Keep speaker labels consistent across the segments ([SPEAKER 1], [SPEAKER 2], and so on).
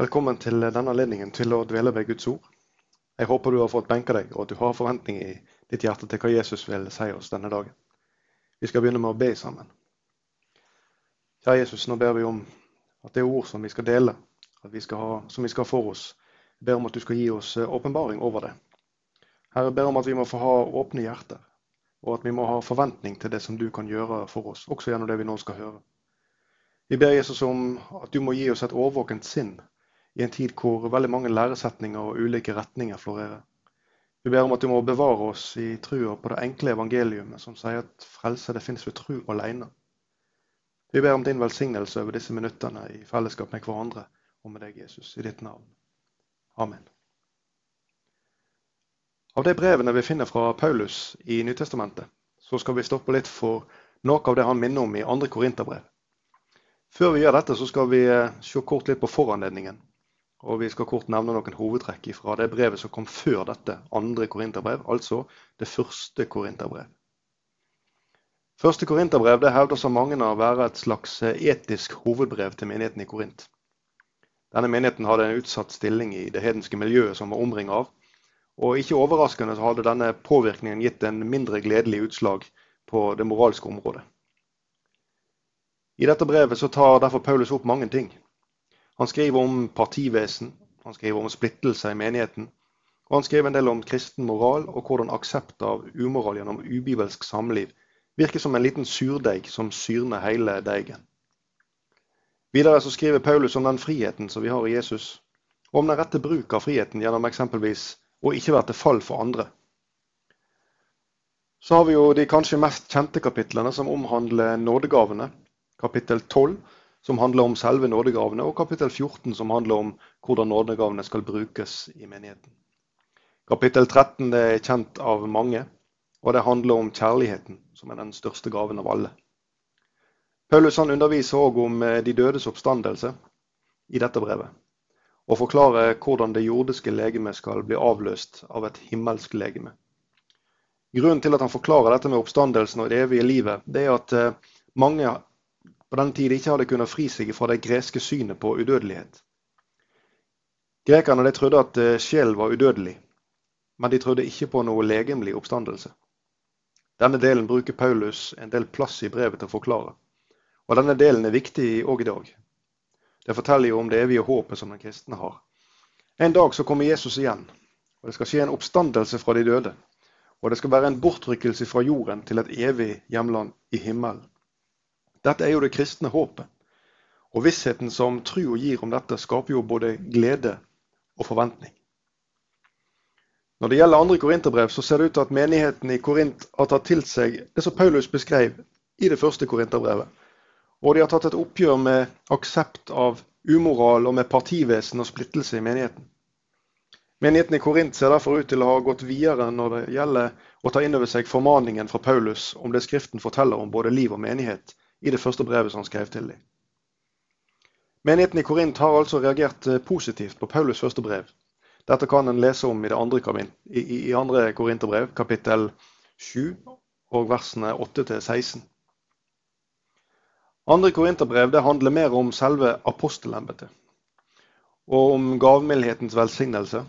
[SPEAKER 1] Velkommen til denne anledningen til å dvele ved Guds ord. Jeg håper du har fått benka deg, og at du har forventning i ditt hjerte til hva Jesus vil si oss denne dagen. Vi skal begynne med å be sammen. Kjære Jesus, nå ber vi om at det er ord som vi skal dele, vi skal ha, som vi skal ha for oss, jeg ber om at du skal gi oss eh, åpenbaring over det. Herre, jeg ber om at vi må få ha åpne hjerter, og at vi må ha forventning til det som du kan gjøre for oss, også gjennom det vi nå skal høre. Vi ber Jesus om at du må gi oss et årvåkent sinn i en tid hvor veldig mange læresetninger og ulike retninger florerer. Vi ber om at du må bevare oss i trua på det enkle evangeliumet som sier at frelse det finnes ved tru alene. Vi ber om din velsignelse over disse minuttene i fellesskap med hverandre og med deg, Jesus, i ditt navn. Amen. Av de brevene vi finner fra Paulus i Nytestamentet, så skal vi stoppe litt for noe av det han minner om i andre korinterbrev. Før vi gjør dette, så skal vi eh, se kort litt på foranledningen og vi skal kort nevne noen hovedtrekk fra det brevet som kom før dette andre korinterbrev, altså det første korinterbrev. Første korinterbrev det hevdes av mange å være et slags etisk hovedbrev til menigheten i Korint. Denne menigheten hadde en utsatt stilling i det hedenske miljøet som var omringet av. Og ikke overraskende så hadde denne påvirkningen gitt en mindre gledelig utslag på det moralske området. I dette brevet så tar derfor Paulus opp mange ting. Han skriver om partivesen, han skriver om splittelse i menigheten. Og han skriver en del om kristen moral og hvordan aksept av umoral gjennom ubibelsk samliv virker som en liten surdeig som syrner hele deigen. Videre så skriver Paulus om den friheten som vi har i Jesus, og om den rette bruk av friheten gjennom eksempelvis å ikke være til fall for andre. Så har vi jo de kanskje mest kjente kapitlene som omhandler nådegavene. Kapittel 12 som handler om selve nådegavene, og kapittel 14, som handler om hvordan nådegavene skal brukes i menigheten. Kapittel 13 er kjent av mange, og det handler om kjærligheten, som er den største gaven av alle. Paulus han underviser òg om eh, de dødes oppstandelse i dette brevet, og forklarer hvordan det jordiske legemet skal bli avløst av et himmelsk legeme. Grunnen til at han forklarer dette med oppstandelsen og det evige livet, det er at eh, mange på den tid ikke hadde kunnet fri seg fra det greske synet på udødelighet. Grekerne de trodde at eh, sjelen var udødelig, men de trodde ikke på noe legemlig oppstandelse. Denne delen bruker Paulus en del plass i brevet til å forklare. Og denne delen er viktig òg i dag. Det forteller jo om det evige håpet som den kristne har. En dag så kommer Jesus igjen, og det skal skje en oppstandelse fra de døde. Og det skal være en bortrykkelse fra jorden til et evig hjemland i himmelen. Dette er jo det kristne håpet. Og vissheten som trua gir om dette, skaper jo både glede og forventning. Når det gjelder andre korinterbrev, så ser det ut til at menigheten i Korint har tatt til seg det som Paulus beskrev i det første korinterbrevet. Og de har tatt et oppgjør med aksept av umoral og med partivesen og splittelse i menigheten. Menigheten i Korint ser derfor ut til å ha gått videre når det gjelder å ta inn over seg formaningen fra Paulus om det Skriften forteller om både liv og menighet i det første brevet som han skrev til dem. Menigheten i Korint har altså reagert eh, positivt på Paulus' første brev. Dette kan en lese om i det andre, i, i andre korinterbrev, kapittel 7, og versene 8-16. Andre korinterbrev det handler mer om selve apostelembetet og om gavmildhetens velsignelse.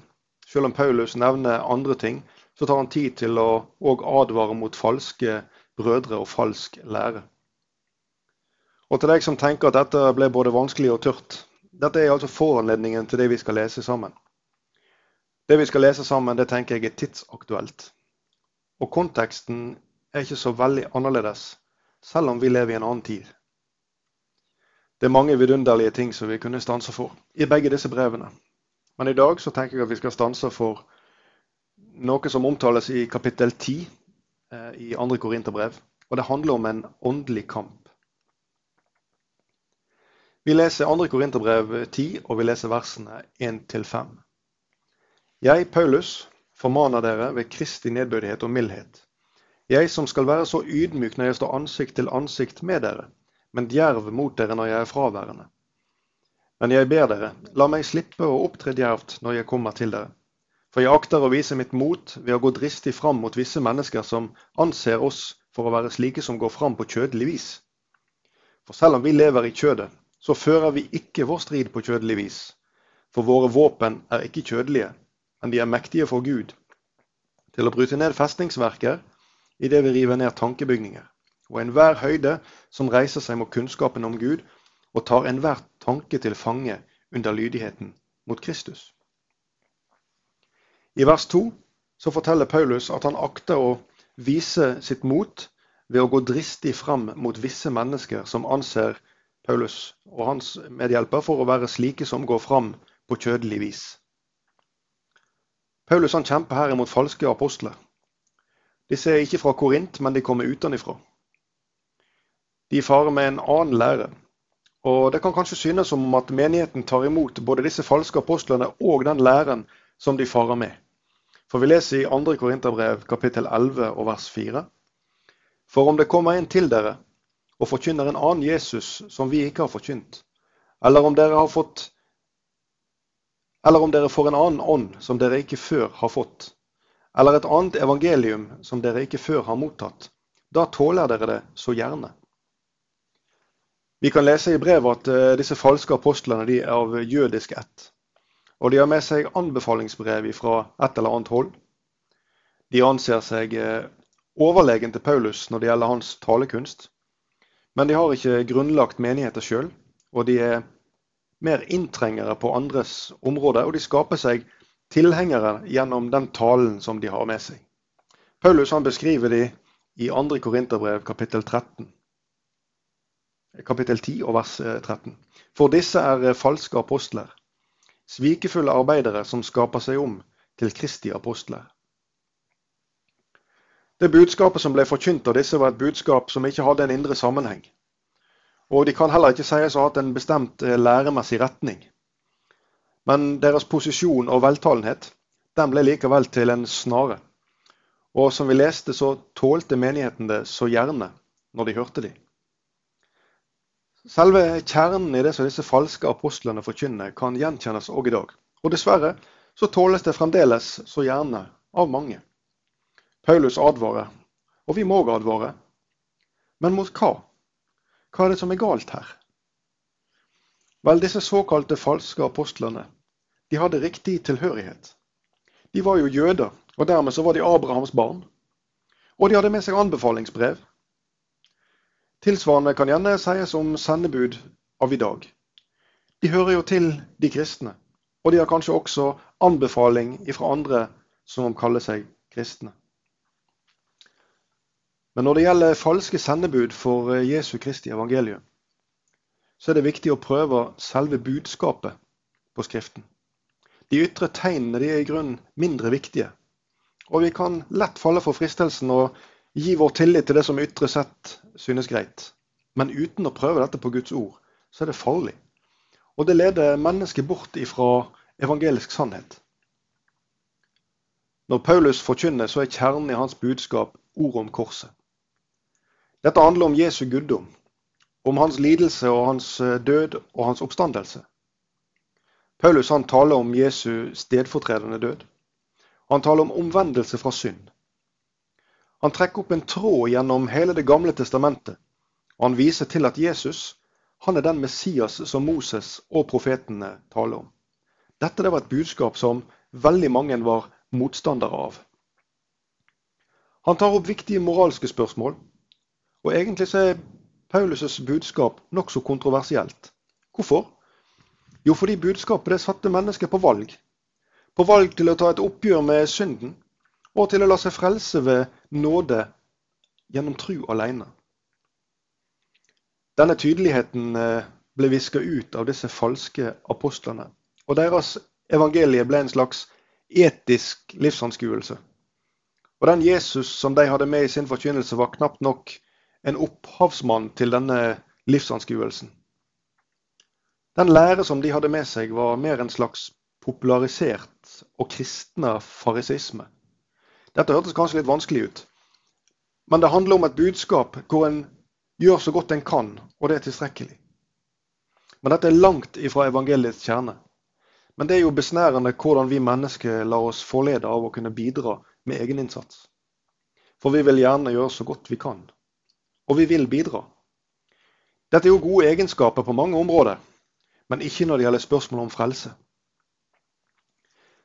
[SPEAKER 1] Selv om Paulus nevner andre ting, så tar han tid til å advare mot falske brødre og falsk lære. Og til deg som tenker at dette ble både vanskelig og tørt. Dette er altså foranledningen til det vi skal lese sammen. Det vi skal lese sammen, det tenker jeg er tidsaktuelt. Og konteksten er ikke så veldig annerledes, selv om vi lever i en annen tid. Det er mange vidunderlige ting som vi kunne stanse for i begge disse brevene. Men i dag så tenker jeg at vi skal stanse for noe som omtales i kapittel 10 eh, i andre Korinterbrev. Og det handler om en åndelig kamp. Vi leser 2. Korinterbrev 10, og vi leser versene 1-5. Jeg, Paulus, formaner dere ved Kristi nedbødighet og mildhet. Jeg som skal være så ydmyk når jeg står ansikt til ansikt med dere, men djerv mot dere når jeg er fraværende. Men jeg ber dere, la meg slippe å opptre djervt når jeg kommer til dere. For jeg akter å vise mitt mot ved å gå dristig fram mot visse mennesker som anser oss for å være slike som går fram på kjødelig vis. For selv om vi lever i kjødet, så fører vi ikke vår strid på kjødelig vis. For våre våpen er ikke kjødelige, men de er mektige for Gud til å bryte ned festningsverker idet vi river ned tankebygninger, og enhver høyde som reiser seg mot kunnskapen om Gud, og tar enhver tanke til fange under lydigheten mot Kristus. I vers 2 så forteller Paulus at han akter å vise sitt mot ved å gå dristig fram mot visse mennesker som anser Paulus og hans medhjelper for å være slike som går fram på kjødelig vis. Paulus han kjemper her imot falske apostler. Disse er ikke fra Korint, men de kommer utenfra. De farer med en annen lære. Og Det kan kanskje synes som om at menigheten tar imot både disse falske apostlene og den læren som de farer med. For vi leser i 2. Korinterbrev kapittel 11 og vers 4. For om det kommer en til dere og forkynner en annen Jesus som vi ikke har forkynt, eller om dere har fått eller om dere får en annen ånd som dere ikke før har fått, eller et annet evangelium som dere ikke før har mottatt, da tåler dere det så gjerne. Vi kan lese i brevet at eh, disse falske apostlene de er av jødisk ett. Og de har med seg anbefalingsbrev fra et eller annet hold. De anser seg eh, overlegen til Paulus når det gjelder hans talekunst. Men de har ikke grunnlagt menigheter sjøl, og de er mer inntrengere på andres områder, og de skaper seg tilhengere gjennom den talen som de har med seg. Paulus han beskriver de i 2. Korinterbrev kapittel 13. Kapittel 10 og vers 13. Eh, For disse er eh, falske apostler, svikefulle arbeidere som skaper seg om til Kristi apostler. Det budskapet som ble forkynt av disse, var et budskap som ikke hadde en indre sammenheng. Og de kan heller ikke sies å ha hatt en bestemt eh, læremessig retning. Men deres posisjon og veltalenhet den ble likevel til en snare. Og som vi leste, så tålte menigheten det så gjerne når de hørte de. Selve kjernen i det som disse falske apostlene forkynner, kan gjenkjennes òg i dag. Og dessverre så tåles det fremdeles så gjerne av mange. Paulus advarer, og vi må advare. Men mot hva? Hva er det som er galt her? Vel, disse såkalte falske apostlene de hadde riktig tilhørighet. De var jo jøder, og dermed så var de Abrahams barn. Og de hadde med seg anbefalingsbrev. Tilsvarende kan gjerne sies om sendebud av i dag. De hører jo til de kristne, og de har kanskje også anbefaling fra andre som kaller seg kristne. Men når det gjelder falske sendebud for eh, Jesu Kristi evangelium, så er det viktig å prøve selve budskapet på Skriften. De ytre tegnene de er i grunnen mindre viktige. Og vi kan lett falle for fristelsen å gi vår tillit til det som ytre sett synes greit. Men uten å prøve dette på Guds ord, så er det farlig. Og det leder mennesket bort ifra evangelisk sannhet. Når Paulus forkynner, så er kjernen i hans budskap ordet om korset. Dette handler om Jesu guddom, om hans lidelse og hans eh, død og hans oppstandelse. Paulus han taler om Jesu stedfortredende død. Han taler om omvendelse fra synd. Han trekker opp en tråd gjennom hele Det gamle testamentet. og Han viser til at Jesus han er den Messias som Moses og profetene taler om. Dette det var et budskap som veldig mange var motstandere av. Han tar opp viktige moralske spørsmål og Egentlig så er Paulus' budskap nokså kontroversielt. Hvorfor? Jo, fordi budskapet det satte mennesket på valg. På valg til å ta et oppgjør med synden, og til å la seg frelse ved nåde gjennom tru alene. Denne tydeligheten eh, ble viska ut av disse falske apostlene. Og deres evangelie ble en slags etisk livsanskuelse. Og den Jesus som de hadde med i sin forkynnelse, var knapt nok en opphavsmann til denne livsanskuelsen. Den lære som de hadde med seg, var mer en slags popularisert og kristna farisisme. Dette hørtes kanskje litt vanskelig ut, men det handler om et budskap hvor en gjør så godt en kan, og det er tilstrekkelig. Men dette er langt ifra evangeliets kjerne. Men det er jo besnærende hvordan vi mennesker lar oss forlede av å kunne bidra med egeninnsats. For vi vil gjerne gjøre så godt vi kan og vi vil bidra. Dette er jo gode egenskaper på mange områder, men ikke når det gjelder spørsmål om frelse.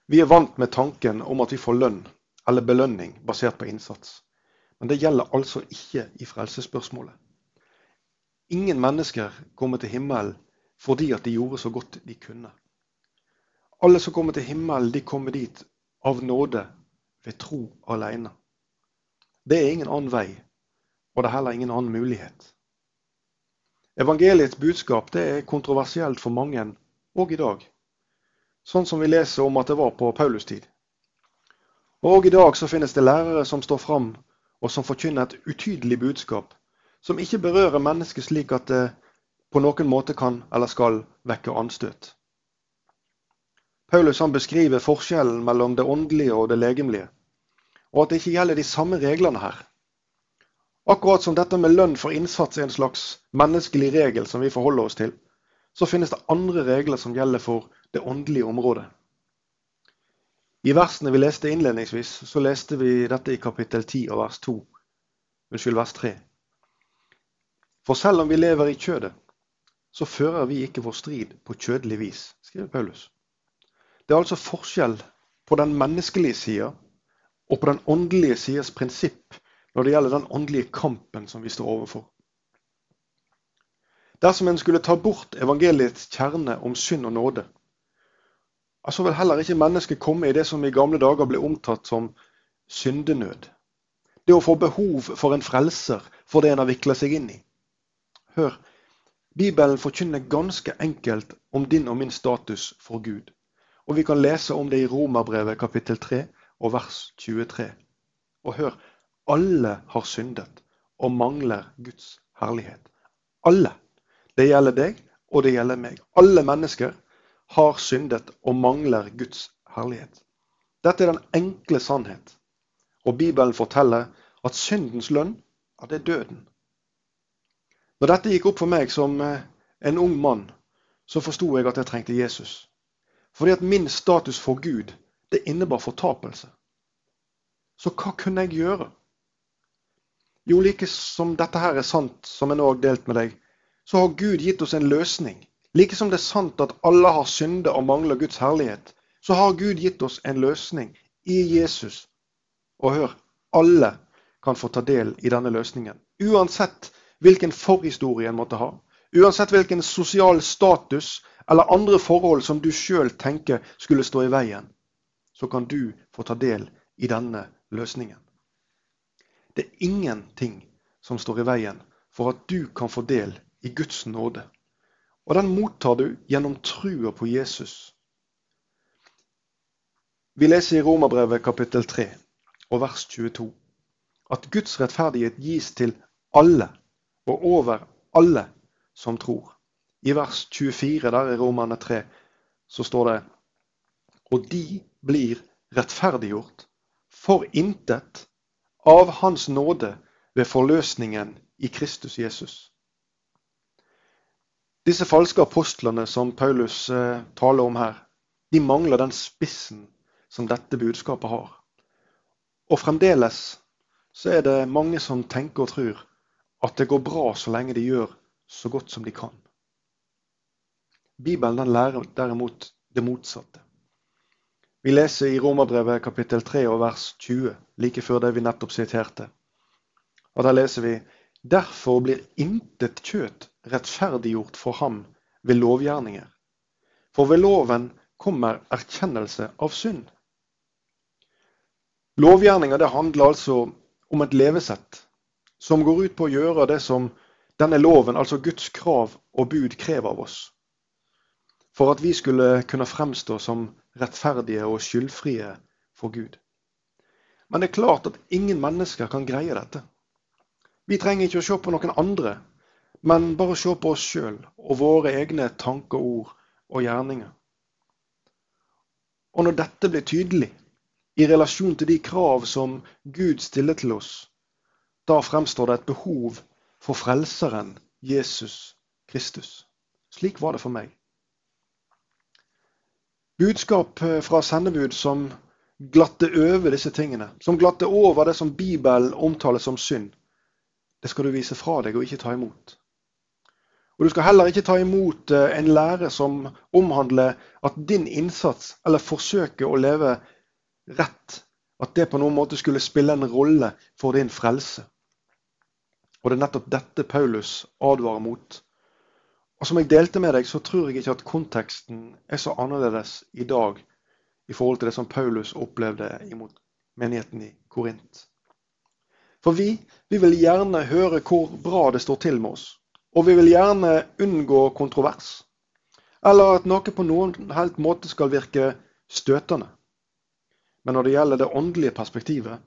[SPEAKER 1] Vi er vant med tanken om at vi får lønn eller belønning basert på innsats. Men det gjelder altså ikke i frelsesspørsmålet. Ingen mennesker kommer til himmelen fordi at de gjorde så godt de kunne. Alle som kommer til himmelen, de kommer dit av nåde ved tro alene. Det er ingen annen vei, og det er heller ingen annen mulighet. Evangeliets budskap det er kontroversielt for mange òg i dag. Sånn som vi leser om at det var på Paulus tid. Og i dag så finnes det lærere som står fram og som forkynner et utydelig budskap, som ikke berører mennesket slik at det på noen måte kan eller skal vekke anstøt. Paulus han beskriver forskjellen mellom det åndelige og det legemlige, og at det ikke gjelder de samme reglene her. Akkurat som dette med lønn for innsats er en slags menneskelig regel som vi forholder oss til, så finnes det andre regler som gjelder for det åndelige området. I versene vi leste innledningsvis, så leste vi dette i kapittel 10 av vers 2. Unnskyld, vers 3. For selv om vi lever i kjødet, så fører vi ikke vår strid på kjødelig vis, skriver Paulus. Det er altså forskjell på den menneskelige sida og på den åndelige sidas prinsipp når det gjelder den åndelige kampen som vi står overfor. Dersom en skulle ta bort evangeliets kjerne om synd og nåde, så vil heller ikke mennesket komme i det som i gamle dager ble omtatt som syndenød. Det å få behov for en frelser for det en har vikla seg inn i. Hør, Bibelen forkynner ganske enkelt om din og min status for Gud. Og vi kan lese om det i Romerbrevet kapittel 3 og vers 23. Og hør, alle har syndet og mangler Guds herlighet. Alle. Det gjelder deg, og det gjelder meg. Alle mennesker har syndet og mangler Guds herlighet. Dette er den enkle sannhet. Og Bibelen forteller at syndens lønn, ja, det er døden. Når dette gikk opp for meg som eh, en ung mann, så forsto jeg at jeg trengte Jesus. Fordi at min status for Gud, det innebar fortapelse. Så hva kunne jeg gjøre? Jo, like som dette her er sant, som nå har delt med deg, så har Gud gitt oss en løsning. Like som det er sant at alle har synde og mangler Guds herlighet, så har Gud gitt oss en løsning i Jesus. Og hør, alle kan få ta del i denne løsningen. Uansett hvilken forhistorie en måtte ha. Uansett hvilken sosial status eller andre forhold som du sjøl tenker skulle stå i veien, så kan du få ta del i denne løsningen. Det er ingenting som står i veien for at du kan få del i Guds nåde. Og den mottar du gjennom trua på Jesus. Vi leser i Romerbrevet kapittel 3 og vers 22 at Guds rettferdighet gis til alle og over alle som tror. I vers 24 der i Romerne 3 så står det Og de blir rettferdiggjort for intet av Hans nåde ved forløsningen i Kristus Jesus. Disse falske apostlene som Paulus eh, taler om her, de mangler den spissen som dette budskapet har. Og fremdeles så er det mange som tenker og tror at det går bra så lenge de gjør så godt som de kan. Bibelen lærer derimot det motsatte. Vi leser i Romerbrevet kapittel 3 og vers 20, like før det vi nettopp siterte. Og Der leser vi Derfor blir intet kjøt rettferdiggjort for ham ved lovgjerninger. For ved loven kommer erkjennelse av synd. Lovgjerninger det handler altså om et levesett som går ut på å gjøre det som denne loven, altså Guds krav og bud, krever av oss. For at vi skulle kunne fremstå som rettferdige og skyldfrie for Gud. Men det er klart at ingen mennesker kan greie dette. Vi trenger ikke å se på noen andre, men bare se på oss sjøl og våre egne tanker, ord og gjerninger. Og når dette blir tydelig i relasjon til de krav som Gud stiller til oss, da fremstår det et behov for Frelseren Jesus Kristus. Slik var det for meg. Budskap eh, fra sendebud som glatte over disse tingene. Som glatte over det som Bibelen omtaler som synd. Det skal du vise fra deg og ikke ta imot. Og du skal heller ikke ta imot eh, en lære som omhandler at din innsats eller forsøket å leve rett, at det på noen måte skulle spille en rolle for din frelse. Og det er nettopp dette Paulus advarer mot. Og som jeg delte med deg, så tror jeg ikke at konteksten er så annerledes i dag i forhold til det som Paulus opplevde imot menigheten i Korint. For vi, vi vil gjerne høre hvor bra det står til med oss. Og vi vil gjerne unngå kontrovers. Eller at noe på noen helt måte skal virke støtende. Men når det gjelder det åndelige perspektivet,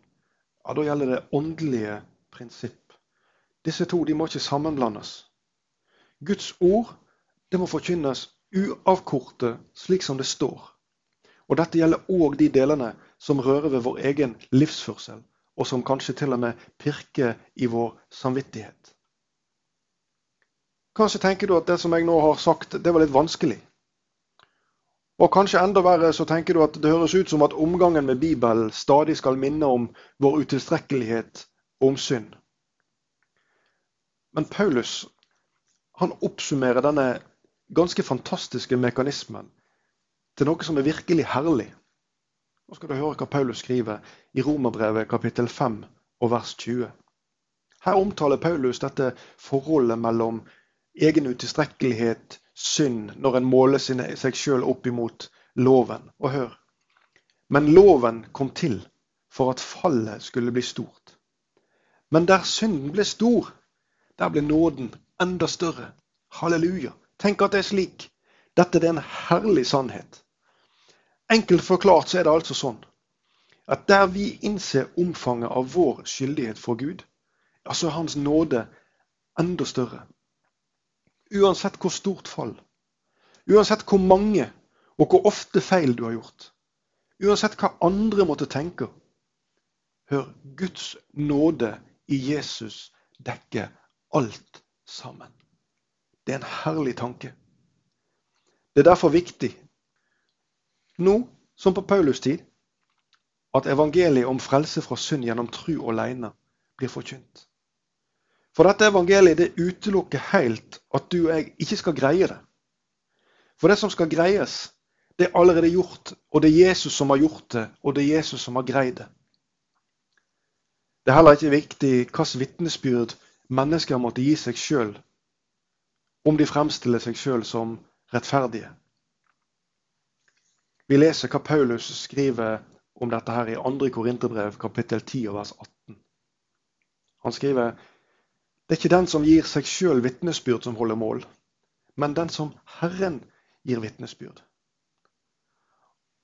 [SPEAKER 1] ja, da gjelder det åndelige prinsipp. Disse to de må ikke sammenblandes. Guds ord det må forkynnes uavkortet, slik som det står. Og Dette gjelder òg de delene som rører ved vår egen livsførsel, og som kanskje til og med pirker i vår samvittighet. Kanskje tenker du at det som jeg nå har sagt, det var litt vanskelig. Og kanskje enda verre så tenker du at det høres ut som at omgangen med Bibelen stadig skal minne om vår utilstrekkelighet og om synd. Men Paulus han oppsummerer denne ganske fantastiske mekanismen til noe som er virkelig herlig. Nå skal du høre hva Paulus skriver i Romerbrevet kapittel 5 og vers 20. Her omtaler Paulus dette forholdet mellom egen utilstrekkelighet, synd, når en måler seg sjøl opp imot loven. Og hør. Men loven kom til for at fallet skulle bli stort. Men der synden ble stor, der ble nåden enda større. Halleluja. Tenk at det er slik. Dette er en herlig sannhet. Enkelt forklart så er det altså sånn at der vi innser omfanget av vår skyldighet for Gud, ja, så er Hans nåde enda større. Uansett hvor stort fall. Uansett hvor mange og hvor ofte feil du har gjort. Uansett hva andre måtte tenke. Hør, Guds nåde i Jesus dekker alt sammen. Det er en herlig tanke. Det er derfor viktig, nå som på Paulus tid, at evangeliet om frelse fra synd gjennom tru alene blir forkynt. For dette evangeliet det utelukker helt at du og jeg ikke skal greie det. For det som skal greies, det er allerede gjort, og det er Jesus som har gjort det, og det er Jesus som har greid det. Det er heller ikke viktig hvilket vitnesbyrd mennesker måtte gi seg sjøl, om de fremstiller seg sjøl som rettferdige. Vi leser hva Paulus skriver om dette her i 2. Korinterbrev kapittel 10 vers 18. Han skriver det er ikke den som gir seg sjøl vitnesbyrd, som holder mål, men den som Herren gir vitnesbyrd.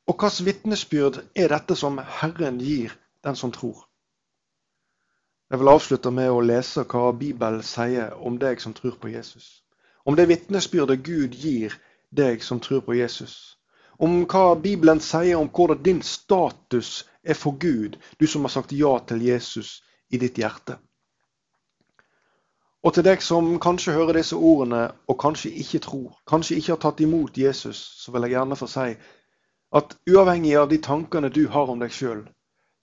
[SPEAKER 1] Og hvilket vitnesbyrd er dette som Herren gir den som tror? Jeg vil avslutte med å lese hva Bibelen sier om deg som tror på Jesus. Om det vitnesbyrdet Gud gir deg som tror på Jesus. Om hva Bibelen sier om hvordan din status er for Gud, du som har sagt ja til Jesus i ditt hjerte. Og til deg som kanskje hører disse ordene og kanskje ikke tror, kanskje ikke har tatt imot Jesus, så vil jeg gjerne få si at uavhengig av de tankene du har om deg sjøl,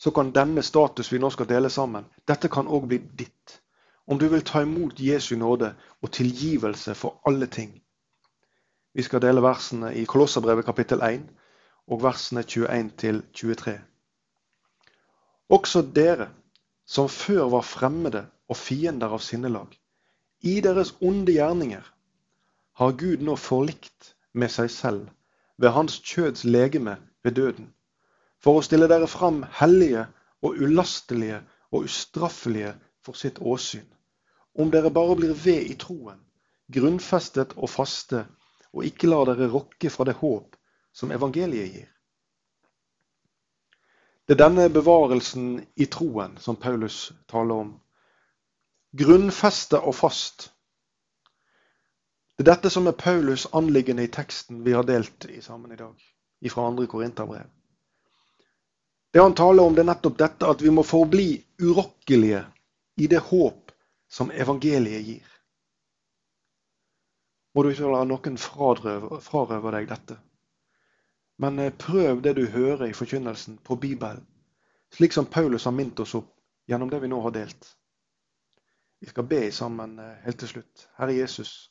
[SPEAKER 1] så kan denne status vi nå skal dele sammen, dette kan òg bli ditt. Om du vil ta imot Jesu nåde og tilgivelse for alle ting. Vi skal dele versene i Kolosserbrevet kapittel 1 og versene 21 23. Også dere, som før var fremmede og fiender av sinnelag, i deres onde gjerninger har Gud nå forlikt med seg selv ved hans kjøds legeme ved døden, for å stille dere fram hellige og ulastelige og ustraffelige for sitt åsyn, om dere bare blir ved i troen, grunnfestet og faste, og ikke lar dere rokke fra det håp som evangeliet gir. Det er denne bevarelsen i troen som Paulus taler om Grunnfeste og fast. Det er dette som er Paulus' anliggende i teksten vi har delt i sammen i dag, fra 2. Korinterbrev. Det han taler om, det er nettopp dette at vi må forbli urokkelige i det håp som evangeliet gir. Må du ikke la noen frarøve deg dette. Men eh, prøv det du hører i forkynnelsen på Bibelen, slik som Paulus har minnet oss opp gjennom det vi nå har delt. Vi skal be sammen eh, helt til slutt. Herre Jesus,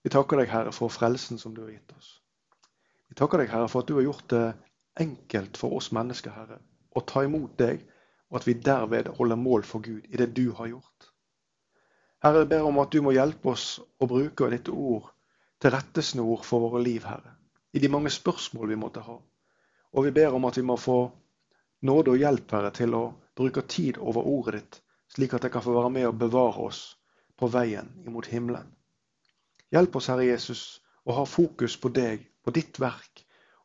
[SPEAKER 1] Vi takker deg, Herre, for frelsen som du har gitt oss. Vi takker deg, Herre, for at du har gjort det enkelt for oss mennesker, Herre, å ta imot deg, og at vi derved holder mål for Gud i det du har gjort. Herre, jeg ber om at du må hjelpe oss å bruke ditt ord til rettesnor for våre liv, Herre, i de mange spørsmål vi måtte ha. Og vi ber om at vi må få nåde og hjelp, Herre, til å bruke tid over ordet ditt, slik at det kan få være med og bevare oss på veien imot himmelen. Hjelp oss, Herre Jesus, å ha fokus på deg, på ditt verk,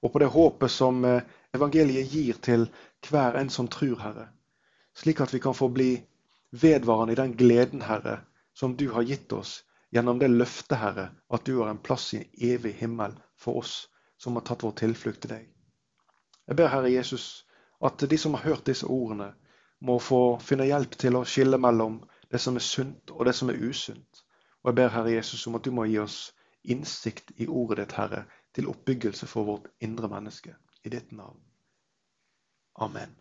[SPEAKER 1] og på det håpet som eh, evangeliet gir til hver en som tror, Herre. Slik at vi kan få bli vedvarende i den gleden, Herre, som du har gitt oss gjennom det løftet, Herre, at du har en plass i en evig himmel for oss som har tatt vår tilflukt til deg. Jeg ber Herre Jesus at de som har hørt disse ordene, må få finne hjelp til å skille mellom det som er sunt og det som er usunt. Og jeg ber Herre Jesus om at du må gi oss innsikt i ordet ditt, Herre, til oppbyggelse for vårt indre menneske. I ditt navn. Amen.